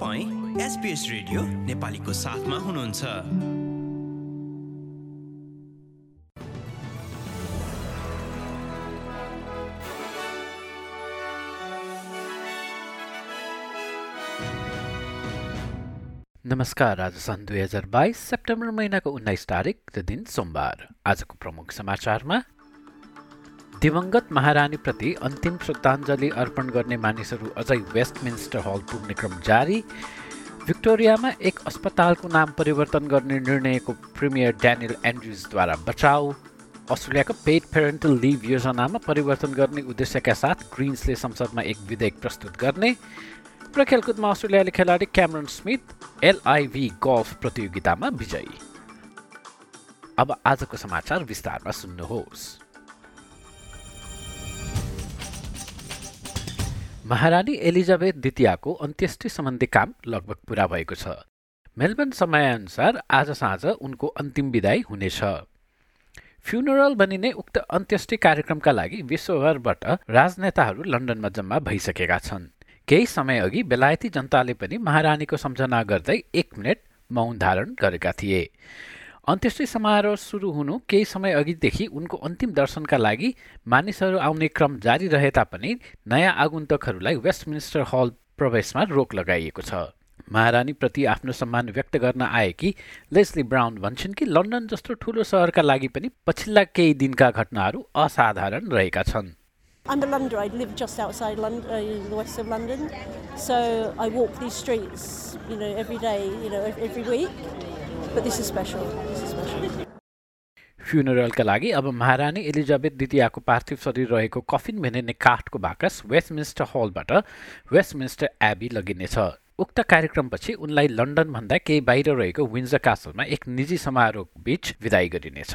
तपाईँ SBS radio नेपालीको साथमा हुनुहुन्छ। नमस्कार आज सन् दुई हजार बाइस सेप्टेम्बर महिनाको उन्नाइस तारिक दिन सोमबार। आजको प्रमुख समाचारमा दिवंगत महारानीप्रति अन्तिम श्रद्धाञ्जली अर्पण गर्ने मानिसहरू अझै वेस्टमिन्स्टर हल पुग्ने क्रम जारी। भिक्टोरियामा एक अस्पतालको नाम परिवर्तन गर्ने निर्णयको प्रिमियर ड्यानियल एन्ड्रुजद्वारा बचाउ। अस्ट्रेलियाको पेड पेरेन्टल लिभ योजनामा परिवर्तन गर्ने उद्देश्यका साथ ग्रिन्सले संसदमा एक विधेयक प्रस्तुत गर्ने। र खेलकुदमा अस्ट्रेलियाली खेलाडी क्यामरन स्मिथ एलआइभी गल्फ प्रतियोगितामा विजयी। अब आजको समाचार विस्तारमा सुन्नुहोस्। महारानी एलिजाबेथ द्वितीयको अन्त्येष्टि सम्बन्धी काम लगभग पूरा भएको छ। मेलबर्न समयअनुसार आज साँझ उनको अन्तिम विदाई हुनेछ। फ्युनरल भनिने उक्त अन्त्येष्टि कार्यक्रमका लागि विश्वभरबाट राजनेताहरू लन्डनमा जम्मा भइसकेका छन्। केही समय अघि बेलायती जनताले पनि महारानीको सम्झना गर्दै एक मिनट मौन धारण गरेका थिए। अन्त्येष्टि समारोह सुरु हुनु केही समय अघिदेखि उनको अन्तिम दर्शनका लागि मानिसहरू आउने क्रम जारी रहे तापनि नयाँ आगुन्तकहरूलाई वेस्टमिन्स्टर हल प्रवेशमा रोक लगाइएको छ महारानीप्रति आफ्नो सम्मान व्यक्त गर्न आएकी लेस्ली ब्राउन भन्छन् कि लन्डन जस्तो ठूलो सहरका लागि पनि पछिल्ला केही दिनका घटनाहरू असाधारण रहेका छन् I'm a Londoner. I live just outside London, uh, the west of London. So I walk these streets, you know, every day, you know, every week. But this is special. फ्युनरलका लागि अब महारानी एलिजाबेथ द्वितीयको पार्थिव शरीर रहेको कफिन भेनिने काठको बाकस Westminster हलबाट Westminster Abbey लगिनेछ। उक्त कार्यक्रमपछि उनलाई लन्डनभन्दा केही बाहिर रहेको विन्जर कासलमा एक निजी समारोह बीच विदाई गरिनेछ।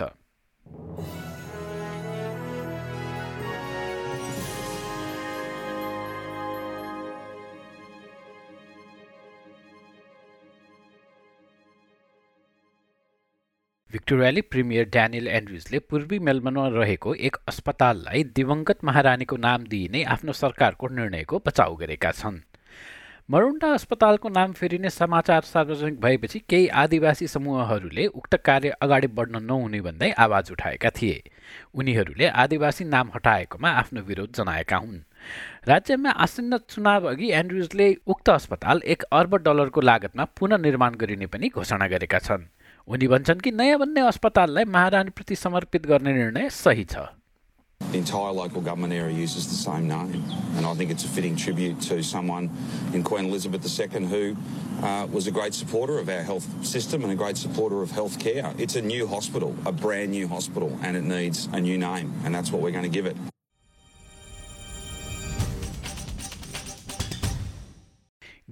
भिक्टोरियाली प्रिमियर ड्यानियल एन्ड्रुजले पूर्वी मेलबर्नमा रहेको एक अस्पताललाई दिवंगत महारानीको नाम दिइने आफ्नो सरकारको निर्णयको बचाउ गरेका छन्। मरुन्डा अस्पतालको नाम फेरिने समाचार सार्वजनिक भएपछि केही आदिवासी समूहहरूले उक्त कार्य अगाडि बढ्न नहुने भन्दै आवाज उठाएका थिए। उनीहरूले आदिवासी नाम हटाएकोमा आफ्नो विरोध जनाएका हुन्। राज्यमा आसन्न चुनाव अघि एन्ड्रुजले उक्त अस्पताल एक अर्ब डलरको लागतमा पुननिर्माण गरिने पनि घोषणा गरेका छन्। उनी भन्छन् कि नयाँ बन्ने अस्पताललाई महारानीप्रति समर्पित गर्ने निर्णय सही छ The entire local government area uses the same name, and I think it's a fitting tribute to someone in Queen Elizabeth II who uh, was a great supporter of our health system and a great supporter of health care. It's a new hospital, a brand new hospital, and it needs a new name, and that's what we're going to give it.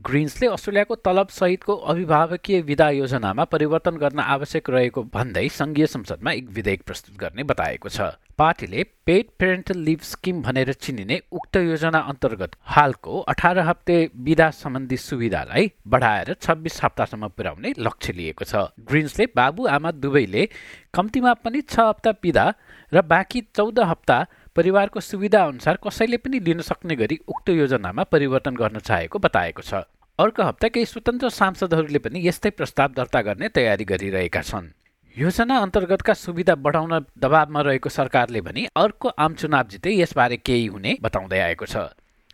ग्रिन्सले अस्ट्रेलियाको तलब सहितको अभिभावकीय विधा योजनामा परिवर्तन गर्न आवश्यक रहेको भन्दै संघीय संसदमा एक विधेयक प्रस्तुत गर्ने बताएको छ। पार्टीले पेड पेरेन्टल लिभ स्किम भनेर चिनिने उक्त योजना अन्तर्गत हालको अठार हप्ते विधा सम्बन्धी सुविधालाई बढाएर छब्बिस हप्तासम्म पुर्याउने लक्ष्य लिएको छ। ग्रिन्सले बाबु आमा दुवैले कम्तीमा पनि छ हप्ता विधा र बाँकी चौध हप्ता परिवारको सुविधा अनुसार कसैले पनि लिन सक्ने गरी उक्त योजनामा परिवर्तन गर्न चाहेको बताएको छ। अर्को हप्ता केही स्वतन्त्र सांसदहरूले पनि यस्तै प्रस्ताव दर्ता गर्ने तयारी गरिरहेका छन्। योजना अन्तर्गतका सुविधा बढाउन दबावमा रहेको सरकारले भने अर्को आम चुनाव जिते यसबारे केही हुने बताउँदै आएको छ।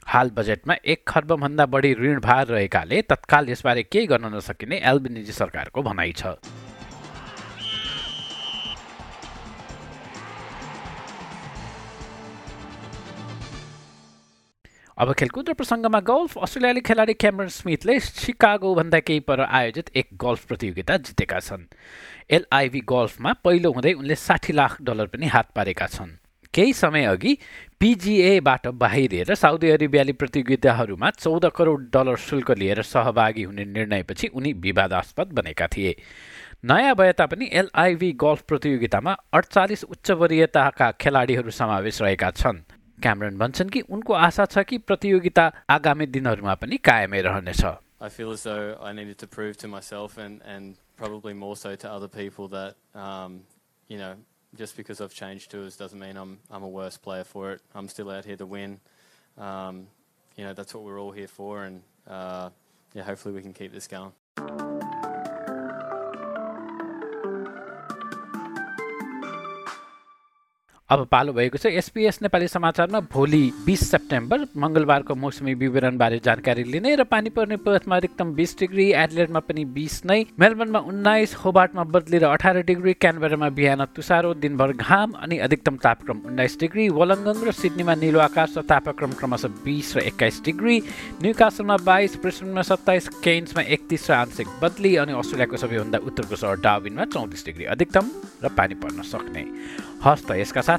हाल बजेटमा एक खर्बभन्दा बढी ऋण भार रहेकाले तत्काल यसबारे केही गर्न नसकिने एल्बिनिजी सरकारको भनाइ छ। अब खेलकुद र प्रसङ्गमा गल्फ अस्ट्रेलियाली खेलाडी क्यामरन स्मिथले सिकागोभन्दा केही पर आयोजित एक गल्फ प्रतियोगिता जितेका छन्। एलआइभी गल्फमा पहिलो हुँदै उनले साठी लाख डलर पनि हात पारेका छन्। केही समय अघि पिजिएबाट बाहिरिएर साउदी अरेबियाली प्रतियोगिताहरूमा चौध करोड डलर शुल्क लिएर सहभागी हुने निर्णयपछि उनी विवादास्पद बनेका थिए। नयाँ भए तापनि एलआइभी गल्फ प्रतियोगितामा अडचालिस उच्च वरियताका खेलाडीहरू समावेश रहेका छन्। क्यामरन भन्छन् कि उनको आशा छ कि प्रतियोगिता आगामी दिनहरूमा पनि कायमै रहनेछ I feel as though I needed to prove to myself and, and probably more so to other people that, um, you know, just because I've changed tours doesn't mean I'm, I'm a worse player for it. I'm still out here to win. Um, you know, that's what we're all here for. And, uh, yeah, hopefully we can keep this going. अब पालो भएको छ। SBS Nepali समाचारमा भोलि बिस September मङ्गलबारको मौसमी विवरणबारे जानकारी लिने र पानी पर्ने पर्थमा अधिकतम बिस डिग्री एडलेटमा पनि बिस नै मेलबर्नमा उन्नाइस होबार्टमा बदली र अठार डिग्री क्यानबेरामा बिहान तुसारो दिनभर घाम अनि अधिकतम तापक्रम उन्नाइस डिग्री वलङ्गङ र सिडनीमा निलो आकाश र तापक्रम क्रमशः बिस र एक्काइस डिग्री न्युकासलमा बाइस ब्रिस्बनमा सत्ताइस केन्समा एकतिस र आंशिक बदली अनि अस्ट्रेलियाको सबैभन्दा उत्तरको सहर डाविनमा चौबिस डिग्री अधिकतम र पानी पर्न सक्ने। हस्त यसका साथ